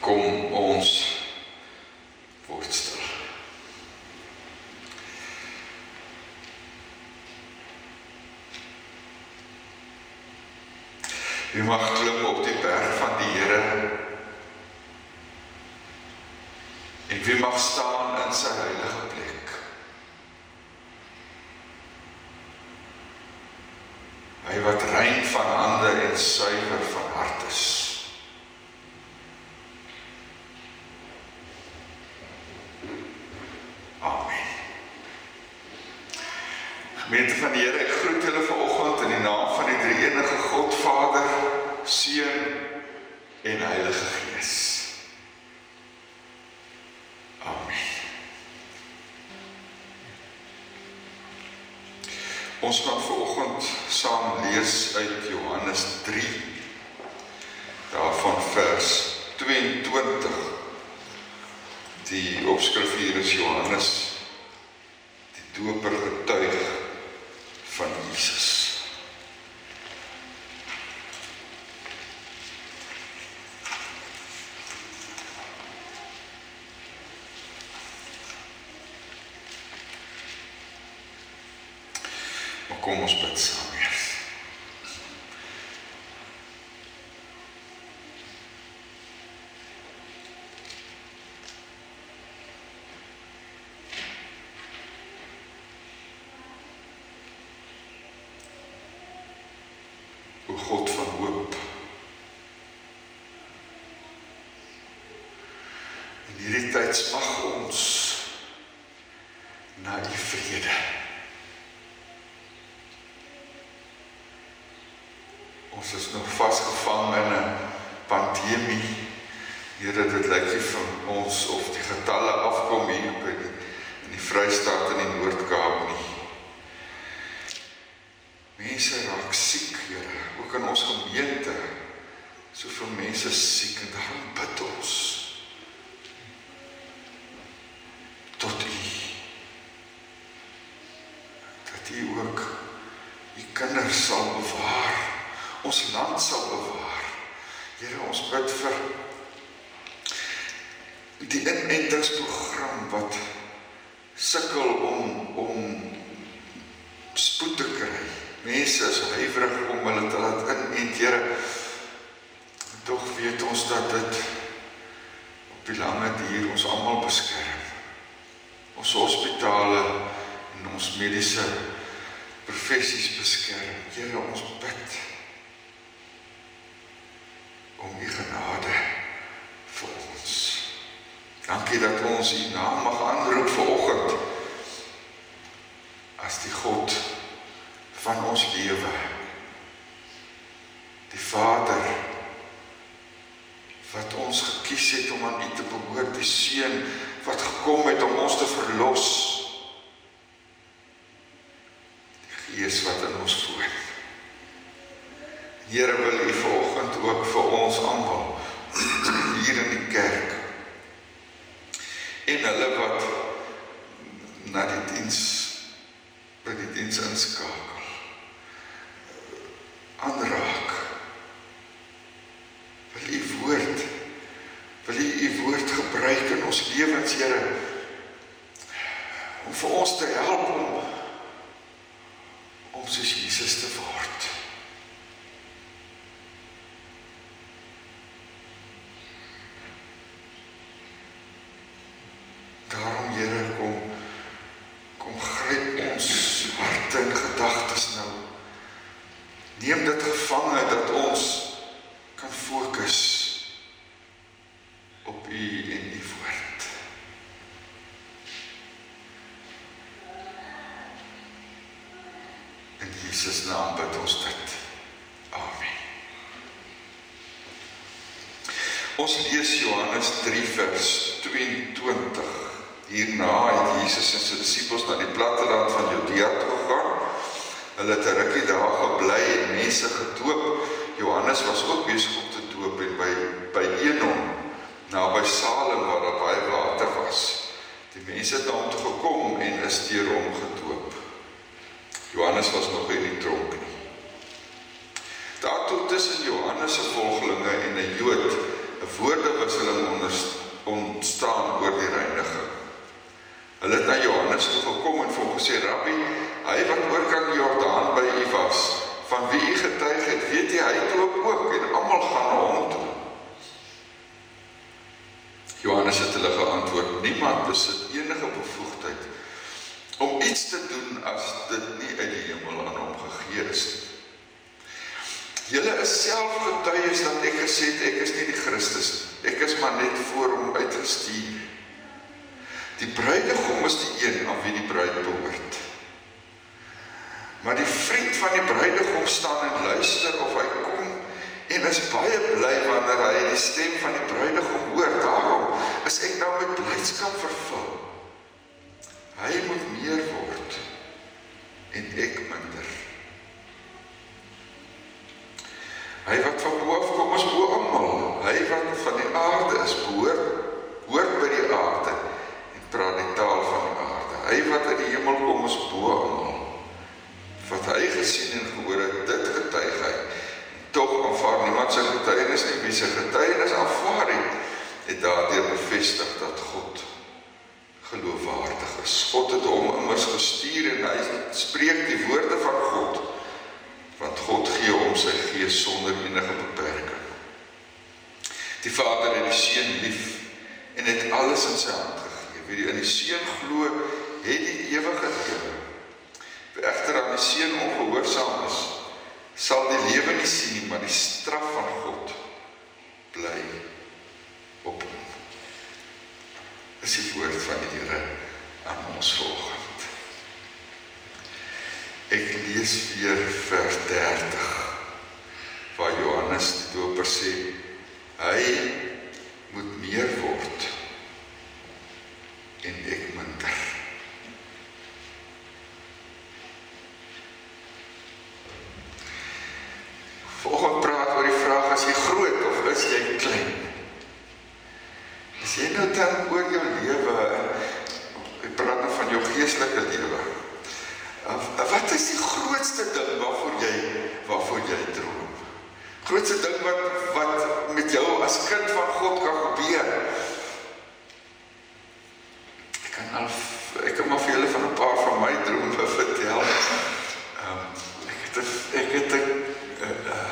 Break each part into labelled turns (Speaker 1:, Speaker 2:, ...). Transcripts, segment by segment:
Speaker 1: Kom ons word stil. Wie mag klim op die berg van die Here? En wie mag staan in sy heilige plek? Hy wat rein van hande en suiwer van hart is. Amen. Gemeente van die Here, ek groet julle vanoggend in die naam van die Drie-enige God Vader, Seun en Heilige Gees. Amen. Ons gaan vanoggend saam lees uit Johannes 3 daarvan vers 22. Die opskrif hier is Johannes die doper getuig van Jesus. Maar kom ons bid saam. O God van hoop. In hierdie tyd smag ons na u vrede. Ons is nog vasgevang in 'n pandemie. Here, dit lyk nie vir ons of die getalle afkom hier by die in die Vrystaat en die Noord-Kaap nie. Mense raak siek, Here, ook in ons gemeente. Soveel mense siek en daarom bid ons tot U dat U ook U kinders sal bewaar, ons land sal bewaar. Here, ons bid vir die inentingsprogram wat sukkel om om spoed te kry. Mense is huiwerig om hulle te laat inent, Here. Tog weet ons dat dit op die lange duur ons almal beskerm. Ons hospitale en ons mediese professies beskerm. Here, ons bid om u genade vir ons. Dankie dat ons u naam mag aanroep vanoggend as die God van ons lewe. Die Vader wat ons gekies het om aan U te behoort, die Seun wat gekom het om ons te verlos. Die Gees wat in ons woon. Here wil U vanoggend ook vir ons almal hier in die kerk. En hulle wat na die diens by die diens inskakel aanraak. Wil u woord wil u u woord gebruik in ons lewens Here om vir ons te help om om soos Jesus te word Daarom Here kom kom gryp ons harte en gedagtes nou. Neem dit gevange dat ons kan fokus op U en U woord. In Jesus naam bid ons dit. Amen. Ons lees Johannes 3 vers 22. Hierna het Jesus en sy disippels na die platteland van Judea toe gegaan. Hulle het 'n rukkie daar gebly en mense gedoop. Johannes was ook besig om te doop en by by Enon naby Salem waar daar baie water was. Die mense het na hom toe gekom en is deur hom gedoop. Johannes was nog in die tronk nie. Daartoe tussen Johannes se volgelinge en 'n Jood 'n woordewisseling ontstaan oor die reiniging. Hulle het na Johannes toe gekom en vir hom gesê: "Rabbi, hy wat oor kan Jordaan by u was, van wie u getuig het, weet jy hy loop ook en almal gaan na hom toe." Johannes het hulle geantwoord: "Niemand besit enige bevoegdheid iets te doen as dit nie uit die hemel aan hom gegee is nie." Julle is self getuies dat ek gesê het ek is nie die Christus nie. Ek is maar net voor hom uitgestuur. Die bruidegom is die een aan wie die bruid behoort. Maar die vriend van die bruidegom staan en luister of hy kom en is baie bly wanneer hy die stem van die bruidegom hoor. Daarom is ek nou met blydskap vervul. Hy moet meer word en ek minder. Hy wat van bo af kom is bo almal. Hy wat van die aarde is, behoort hoort by die aarde en praat die taal van die aarde. Hy wat uit die hemel kom is bo almal. Wat hy gesien en gehoor het, dit getuig hy. Tog aanvaar niemand sy getuienis nie, wie sy getuienis aanvaar het, het daardeur bevestig dat God geloofwaardig is. God het hom immers gestuur en hy spreek die woorde van God want God gee hom sy gees sonder enige beperking. Die Vader het die Seun lief en het alles in sy hand gegee. Wie in die Seun glo, het die ewige lewe. Wie egter aan die Seun ongehoorsaam is, sal die lewe nie sien nie, maar die straf van God bly op hom. Dis die woord van die Here aan ons volgende. Ek lees weer vers 30 waar Johannes die doper sê hy moet meer word en ek minder. Volgens praat oor die vraag as jy groot of is jy klein? As jy nou dan oor jou lewe ek praat nou van jou geestelike lewe wat is die grootste ding waarvoor jy waarvoor jy droom? Grootste ding wat wat met jou as kind van God kan gebeur? Ek kan al ek kan maar vir julle van 'n paar van my drome vertel. Ehm um, ek het ek het 'n uh, uh,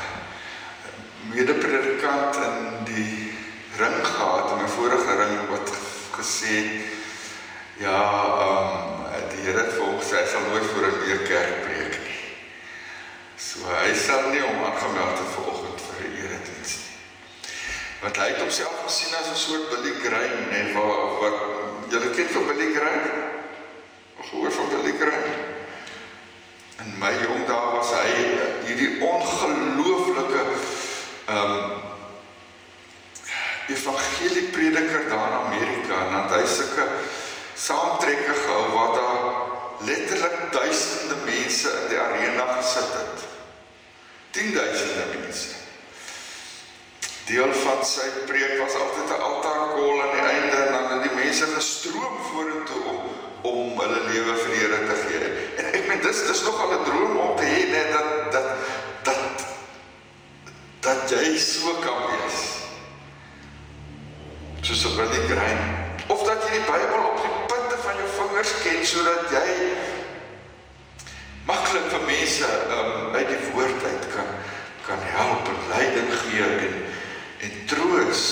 Speaker 1: mede-predikant in die ring gehad in my vorige ring wat gesê ja, ehm um, die Here het vir hom gesê hy sal nooit voor 'n leer kerk preek nie. So hy sal nie hom aangemeld het vanoggend vir die erediens nie. Want hy het homself gesien as 'n soort Billy Graham, nê, wat wat julle ken van Billy Graham? Hoor van Billy Graham? In my jong dae was hy hierdie ongelooflike ehm um, evangelie prediker daar in Amerika en dan hy sulke saamtrekke gehou waar daar letterlik duisende mense in die arena gesit het. 10000 mense. Deel van sy preek was altyd 'n altaarkol aan die einde en dan het die mense gestroom vorentoe om om hulle lewe vir die Here te gee. En ek meen dis dis nog al 'n droom om te hê net dat dat dat dat jy so kan wees. Soos 'n Billy Graham of dat jy die Bybel op die punte van jou vingers ken sodat jy maklik vir mense um, uit die woord uit kan kan help en leiding gee en en troos.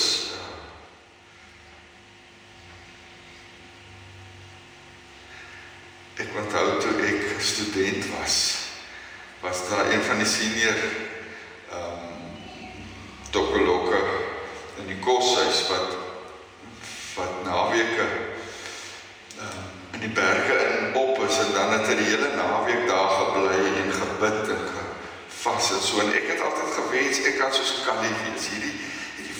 Speaker 1: Ek onthou toe ek student was, was daar een van die senior ehm um, dokolokke in die koshuis wat wat naweke uh, in die berge in op is en dan het hy die hele naweek daar gebly en gebid en vas en so en ek het altyd gewens ek kan soos Callie wees hierdie hierdie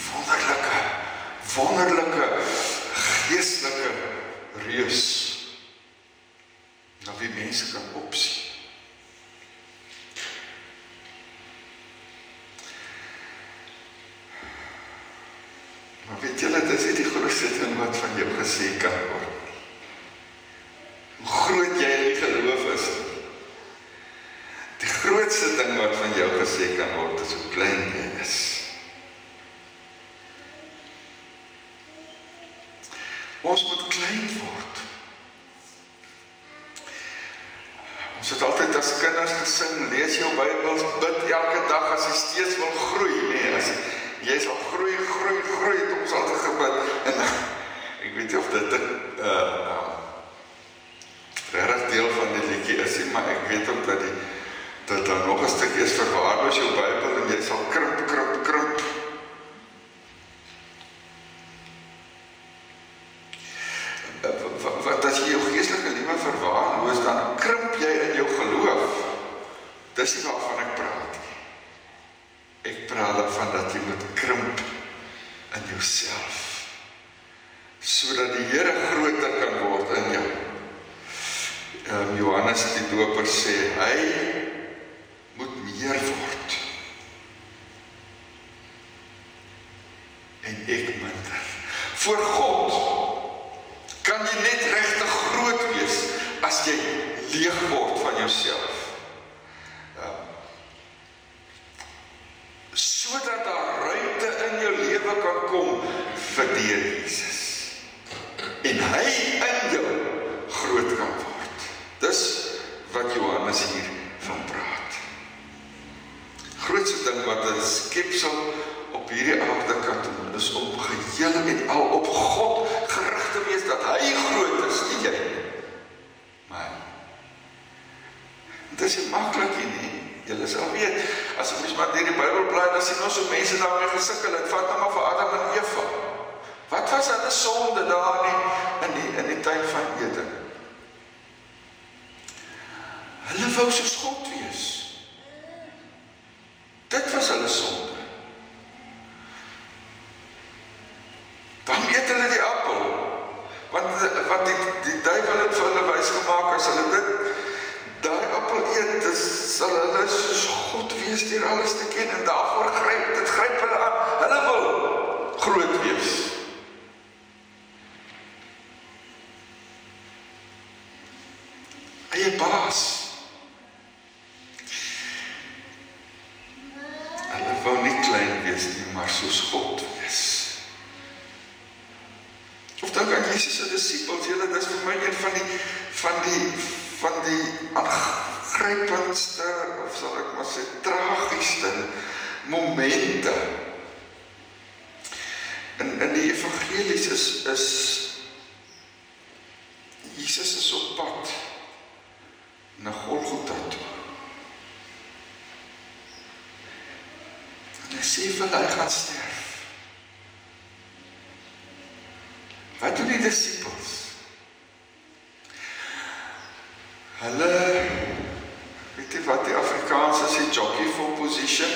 Speaker 1: wonderlike wonderlike geestelike reus na wie mense kan opsien Maar weet julle, dit is nie die grootste ding wat van jou gesê kan word. Hoe groot jy in die geloof is. Die grootste ding wat van jou gesê kan word is hoe klein jy is. Ons moet klein word. Ons het altyd as kinders gesing, lees jou Bybel, bid elke dag as jy steeds wil groei, nee, as jy sal groei, groei, groei, het ons altyd gebid en ek weet nie of dit uh regtig deel van die liedjie is nie, maar ek weet ook dat die dat daar nog 'n stukkie is verwaarloos jou Bybel en jy sal krimp. Wat as jy jou geestelike lewe verwaarloos, dan krimp jy in jou geloof. Dis nie waarvan ek praat nie. Ek praat daarvan dat jy moet krimp in jouself sodat die Here groter kan word in jou. Ehm um, Johannes die Doper sê hy moet meer word. En ek minder. Voor God kan jy net regtig groot wees as jy leeg word van jouself. Ehm um, sodat daar ruimte in jou lewe kan kom vir die Jesus. En hy in jou groot kan word. Dis wat Johannes hier van praat. Grootste ding wat 'n skepsel op hierdie aarde kan doen, is om geheel en al op God gerig te wees dat hy groot is, nie jy nie. Maar dit is maklik nie. Julle sal weet, as mens maar deur die Bybel bly, dan sien ons hoe mense daarmee gesukkel het. Vat nou maar vir Adam en Eva. Wat was hulle sonde daar in die, in die in die tuin van Eden? Hulle wou soos God wees. Dit was hulle sonde. Dan eet hulle die appel. Want wat die die duiwel het vir hulle wys gemaak as hulle dit daai appel eet, dis sal hulle soos God wees deur alles te ken en daarvoor gryp dit gryp hulle aan. Hulle wil groot wees. Eie baas. Hulle wou nie klein wees nie, maar soos God wees. Of dink aan Jesus se disippels, julle dis vir my een van die van die van die aangrypendste of sal ek maar sê tragiesste momente in in die evangelies is is Jesus is op pad na Golgotha toe. Sê vir hulle gaan sterf. Wat doen die disippels? Hulle weet jy wat die Afrikaans is, die jockey for position.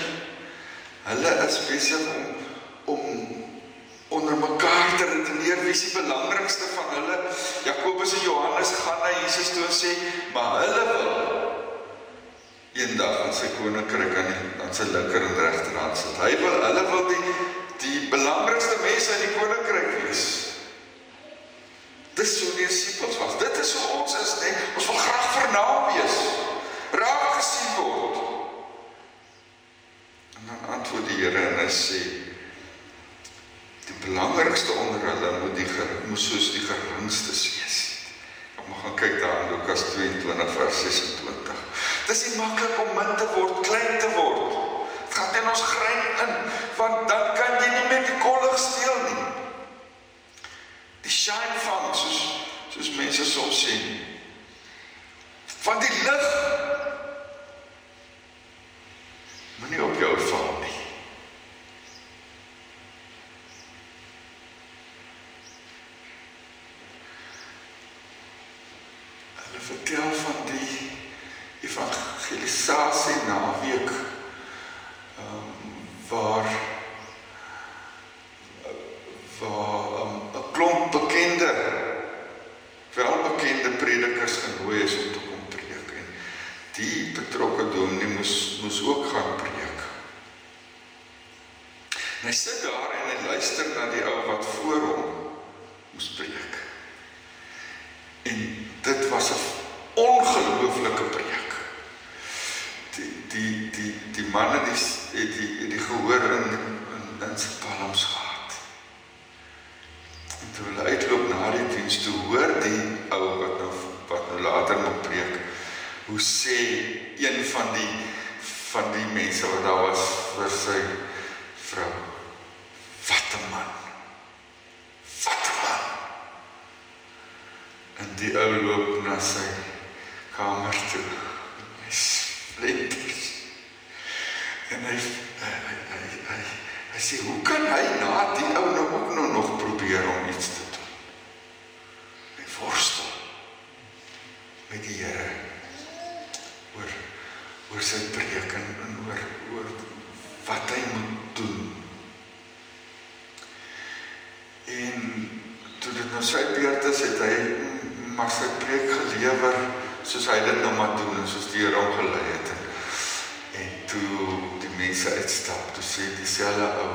Speaker 1: Hulle is besig om om onder mekaar te redeneer wie die belangrikste van hulle. Jakobus en Johannes gaan na Jesus toe sê, "Maar hulle wil eendag in sy koninkryk aan aan sy linker en regterhand sit. Hy wil hulle wil die die belangrikste mense in die koninkryk wees." Dis hoe die disippels was. Dit is hoe ons is, nee. Ons wil graag vernaam wees. Raak gesien word. En dan antwoord die Here en hy sê die belangrikste onder hulle moet die moet soos die geringstes wees. Ek mag gaan kyk daar in Lukas 22 vers 26. Dis nie maklik om min te word, klein te word. Dit gaan in ons grein in, want dan kan jy nie met die kollig steel nie. Die shine van soos soos mense soms sê. Van die lig moenie op jou val nie. Hulle vertel van die evangelisasie naweek ehm um, waar waar um, 'n klomp bekende welbekende predikers genooi is om te kom preek en die betrokke dominee moes moes ook gaan preek. En hy sit daar en hy luister na die ou wat voor hom moes preek. En dit was 'n ongelooflike preek. Die die die die manne die die die, die gehoor in in, in sy palms gehad. En toe hulle uitloop na die diens toe hoor die ou wat nou wat nou later moet preek hoe sê een van die van die mense wat daar was vir sy vrou wat 'n man. Wat 'n man. En die ou loop na sy kamer toe. Hy splinters en hy hy hy hy, hy, hy sê hoe kan hy na die ou nou ook nou nog probeer om iets te doen hy worstel met die Here oor oor sy preek en oor oor wat hy moet doen. En toe dit nou sy beurt is, het hy maar sy preek gelewer soos hy dit nou maar doen en soos die Here hom gelei het. En, en toe die mense uitstap, toe sê dieselfde ou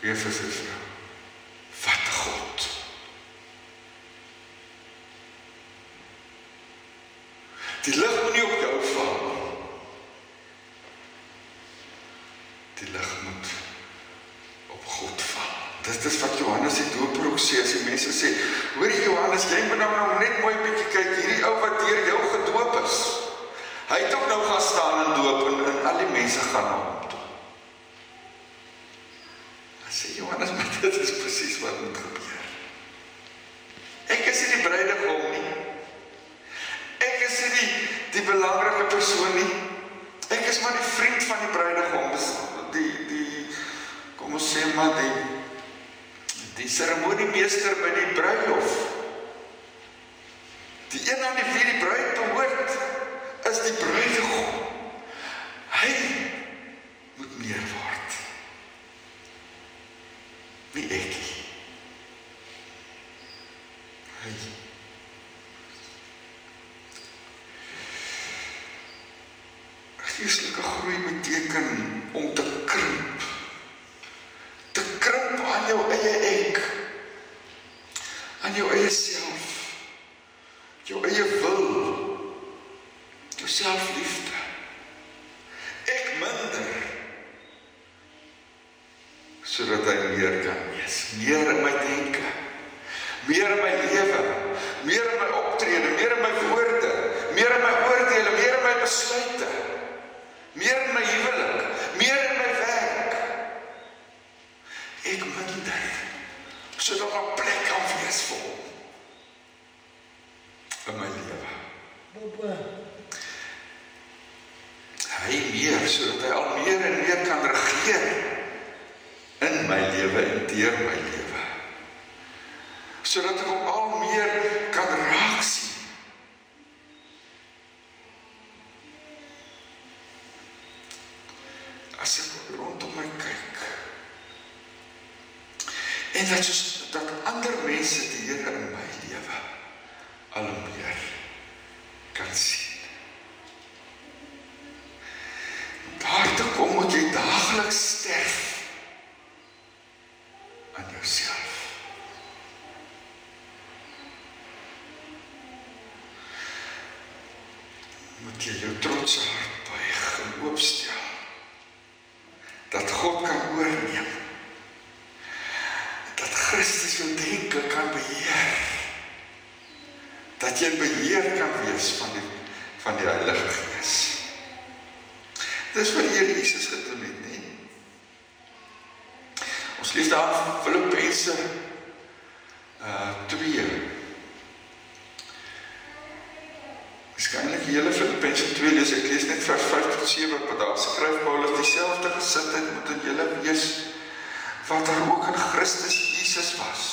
Speaker 1: weer vir sy vrou: "Wat God Die lig moet nie op jou val nie. Die lig moet op God val. Dit is wat Johannes die Doper ook sê as die mense sê, "Hoor jy Johannes, jy moet nou nou net mooi bietjie kyk hierdie ou wat deur jou gedoop is. Hy het ook nou gaan staan en doop en, en al die mense gaan na hom toe." Dan sê Johannes, "Maar dit is presies wat moet gebeur." Ek is nie die bruidegom nie. Ek is nie die die persoon nie. Ek is maar die vriend van die bruidegom. Dis die die kom ons sê maar die die seremoniemeester by die bruilof. Die een aan die wie die bruid behoort is die bruidegom. Hy moet meer word. Nie ek nie. Hy Geestelike groei beteken om te krimp. Te krimp aan jou eie ek. Aan jou eie self. Jou eie wil. Jou selfliefde. Ek minder. Sodat hy meer kan wees. Meer in my denke. Meer in my lewe. Meer in my optrede, meer in my woorde, meer in my oordeele, meer in my besluite meer in my huwelik, meer in my werk. Ek minder sodat daar plek kan wees vir hom in my lewe.
Speaker 2: Bobo.
Speaker 1: Hy meer sodat hy al meer en meer kan regeer in my lewe en deur my lewe. Sodat ek hom al meer kan raak sien. as ek rondom my kyk. En dat soos dat ander mense die Here in my lewe al hoe meer kan sien. Daar te kom moet jy daagliks sterf aan jouself. Moet jy jou trotse hart buig en oopstel dat God kan oorneem. Dat Christus jou denke kan beheer. Dat jy beheer kan wees van die van die Heilige Gees. Dis wat die Here Jesus gedoen het, nie? Daar Filippense uh 2. Waarskynlik die hele Filippense 2 lees ek lees net vers 5 tot 7 wat daar skryf Paulus dieselfde gesindheid moet in julle wees wat daar ook in Christus Jesus was.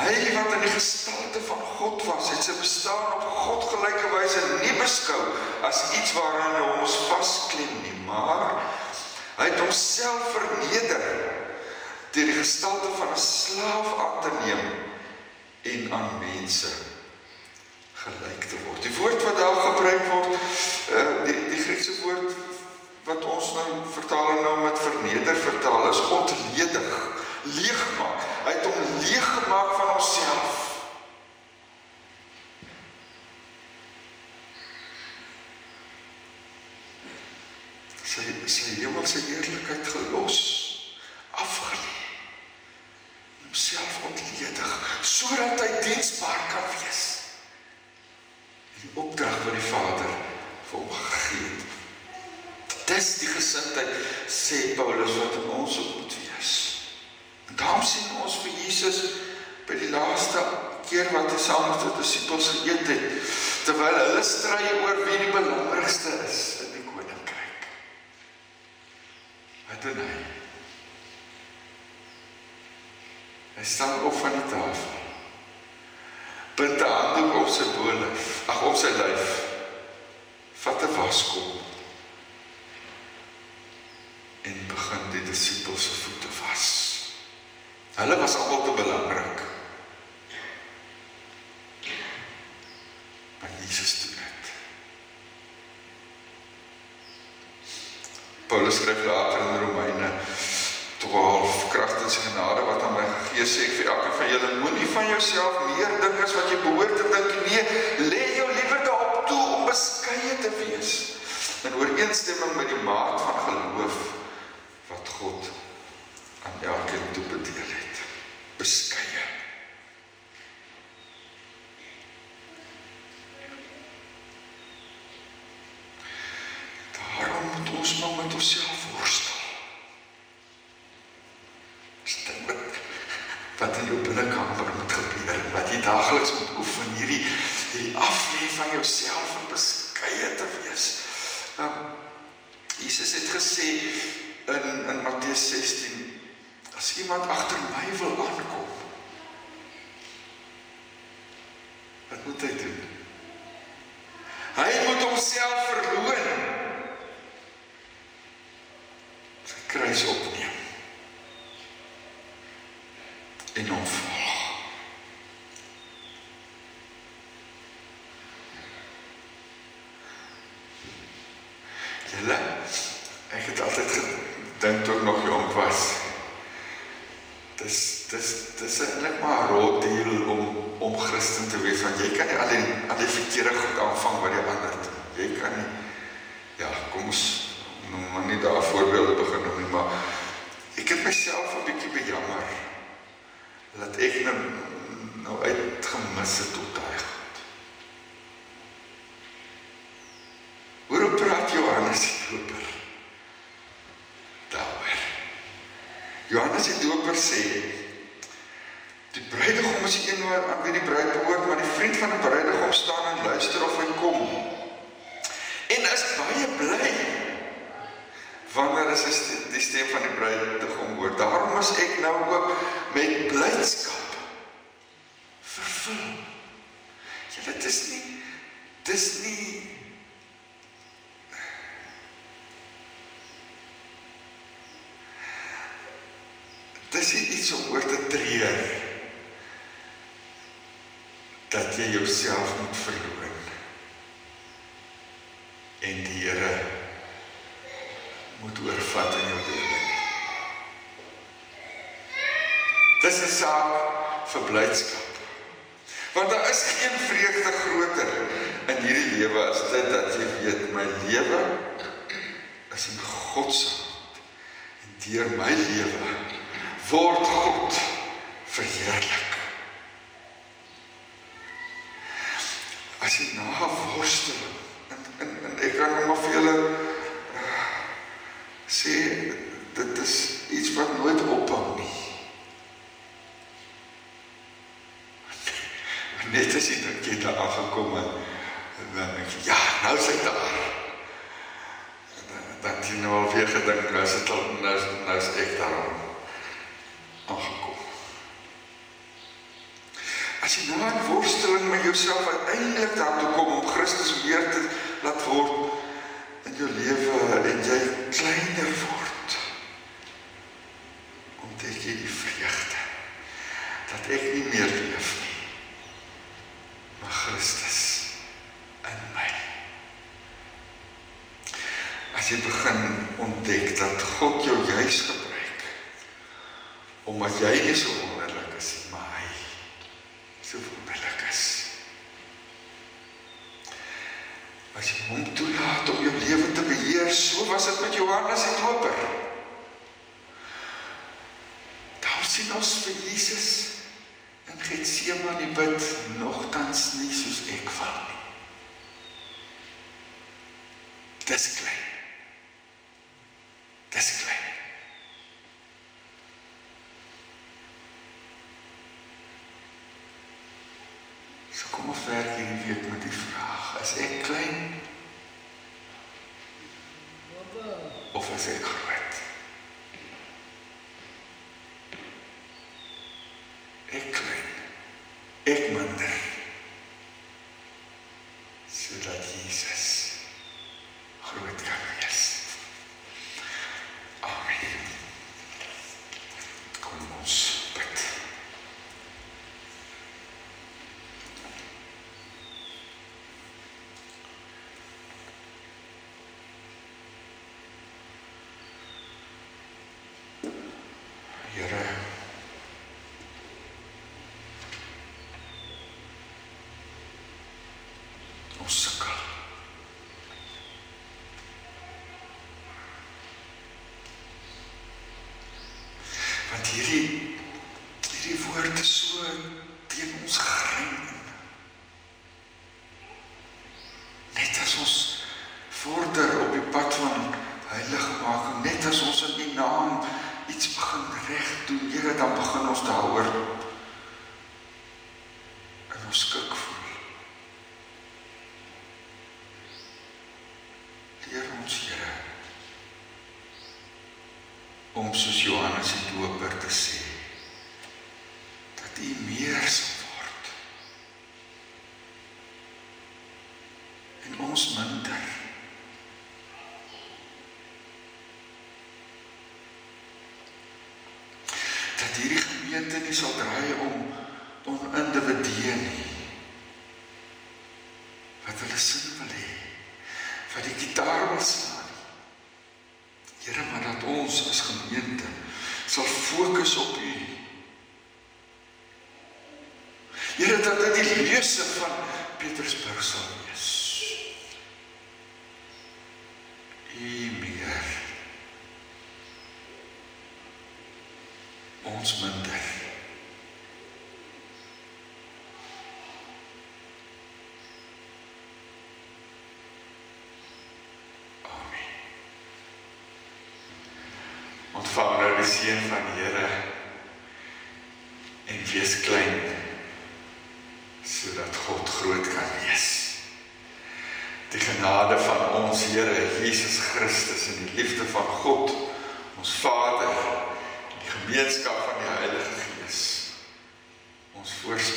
Speaker 1: Hy wat in die gestalte van God was, het sy bestaan op God gelyke wyse nie beskou as iets waaraan hy ons vasklem nie, maar hy het homself verneder deur die gestalte van 'n slaaf aan te neem en aan mense gelyk te word. Die woord wat daar gebruik word, uh, die die Griekse woord wat ons nou vertaal nou met verneder vertaal is ontledig, leeggemaak. Hy het hom leeggemaak van homself. Sy sy hemelse heerlikheid gelos, afgelê. Homself ontledig sodat hy diensbaar kan wees. En opdrag wat die Vader vir hom gegee het. Dis gesindheid sê Paulus wat in ons moet wees. En daarom sien ons vir Jesus by die laaste keer wat hy saam met die disippels geëet het, terwyl hulle stry oor wie die belangrikste is in die koninkryk. Wat doen hy? Hy staan op van die tafel. Bind 'n handdoek op sy bolyf, ag op sy lyf. Vat 'n waskom en begin die disippels se voete was. Hulle was almal te belangrik. Maar Jesus doen dit. Paulus skryf later in Romeine 12 kragtens genade wat aan my gegee sê ek vir elkeen van julle moenie van jouself meer dink as wat jy behoort te dink nee lê jou liewer daarop toe om beskeie te wees in ooreenstemming met die maat van geloof wat God aan elkeen toebedeel het. Beskeie. Daarom moet ons maar met onsself worstel. Stem wat in jou binnekamer moet gebeur, wat jy daagliks moet oefen hierdie hierdie aflê van jouself en beskeie te wees. Um, Jesus het gesê in in Matteus 16 as iemand agter my wil aankom wat moet hy doen hy moet homself verloon sy kruis opneem en hom volg julle ek het altyd gedink toe ek nog jonk was dis dis dis eintlik maar 'n rot deal om om Christen te wees want jy kan nie al die al die verkeerde goed aanvang wat die ander doen jy kan nie ja kom ons noem maar nie daar voorbeelde begin noem nie maar ek het myself 'n bietjie bejammer dat ek nou nou uitgemis het op daai goed hoe praat Johannes die doper daaroor. Johannes die Doper sê die bruidegom is die een wat aan wie die bruid behoort, maar die vriend van die bruidegom staan en luister of hy kom. En is baie bly wanneer is die stem van die bruidegom hoor. Daarom is ek nou ook met blydskap vervul. Ja, dit is nie dis nie Dis iets om oor te treur. Dat jy jouself moet verloon. En die Here moet oorvat in jou lewe. Dis 'n saak vir blydskap. Want daar is geen vreugde groter in hierdie lewe as dit dat jy weet my lewe is in God se hand. En deur my lewe word God verheerlik. As jy na worstel en, en, en ek kan nog maar vir julle uh, sê dit is iets wat nooit ophou nie. Net as jy dink jy daar aangekom het, dan denk jy, ja, nou is ek daar. Dan het jy nou alweer gedink, nou is, het al, nou, nou is ek daar aangekom. As jy na 'n worsteling met jouself uiteindelik daartoe kom om Christus meer te laat word in jou lewe en jy kleiner word, ontdek jy die vreugde dat ek nie meer leef nie, maar Christus in my. As jy begin ontdek dat God jou juis gebruik omdat jy nie so wonderlik is nie, maar hy so wonderlik is. As jy hom toelaat om jou lewe te beheer, so was dit met Johannes die Doper. Daar sien ons vir Jesus in Getsemane bid, nogtans nie soos ek wil nie, Dis klein. Dis klein. So kom ons werk hierdie week met die vraag: is ek klein? Of is ek groot? Ek klein. Ek minder. Sodat Jesus groot kan wees. Amen. Kom ons bid. Here Ons sukkel. Want hierdie hierdie woord is so teen ons grein. Net as ons vorder op die pad van heiligmaking, net as ons in U naam iets begin reg doen, Here, dan begin ons daaroor in ons skik voel. Leer ons, Here, om soos Johannes die Doper te sê dat U meer sal word en ons minder. Dat hierdie gemeente nie sal draai om om individue nie. Wat hulle sin wil hê. Wat die gitaar wil slaan. Here, maar dat ons as gemeente sal fokus op U. Here, dat dit die lese van Petrusburg sal wees. U Ons minder. Amen. Ontvang nou die seën van die Here en wees klein sodat God groot kan wees. Die genade van ons Here Jesus Christus en die liefde van God, ons Vader, gemeenskap van die Heilige Gees, ons voorspraak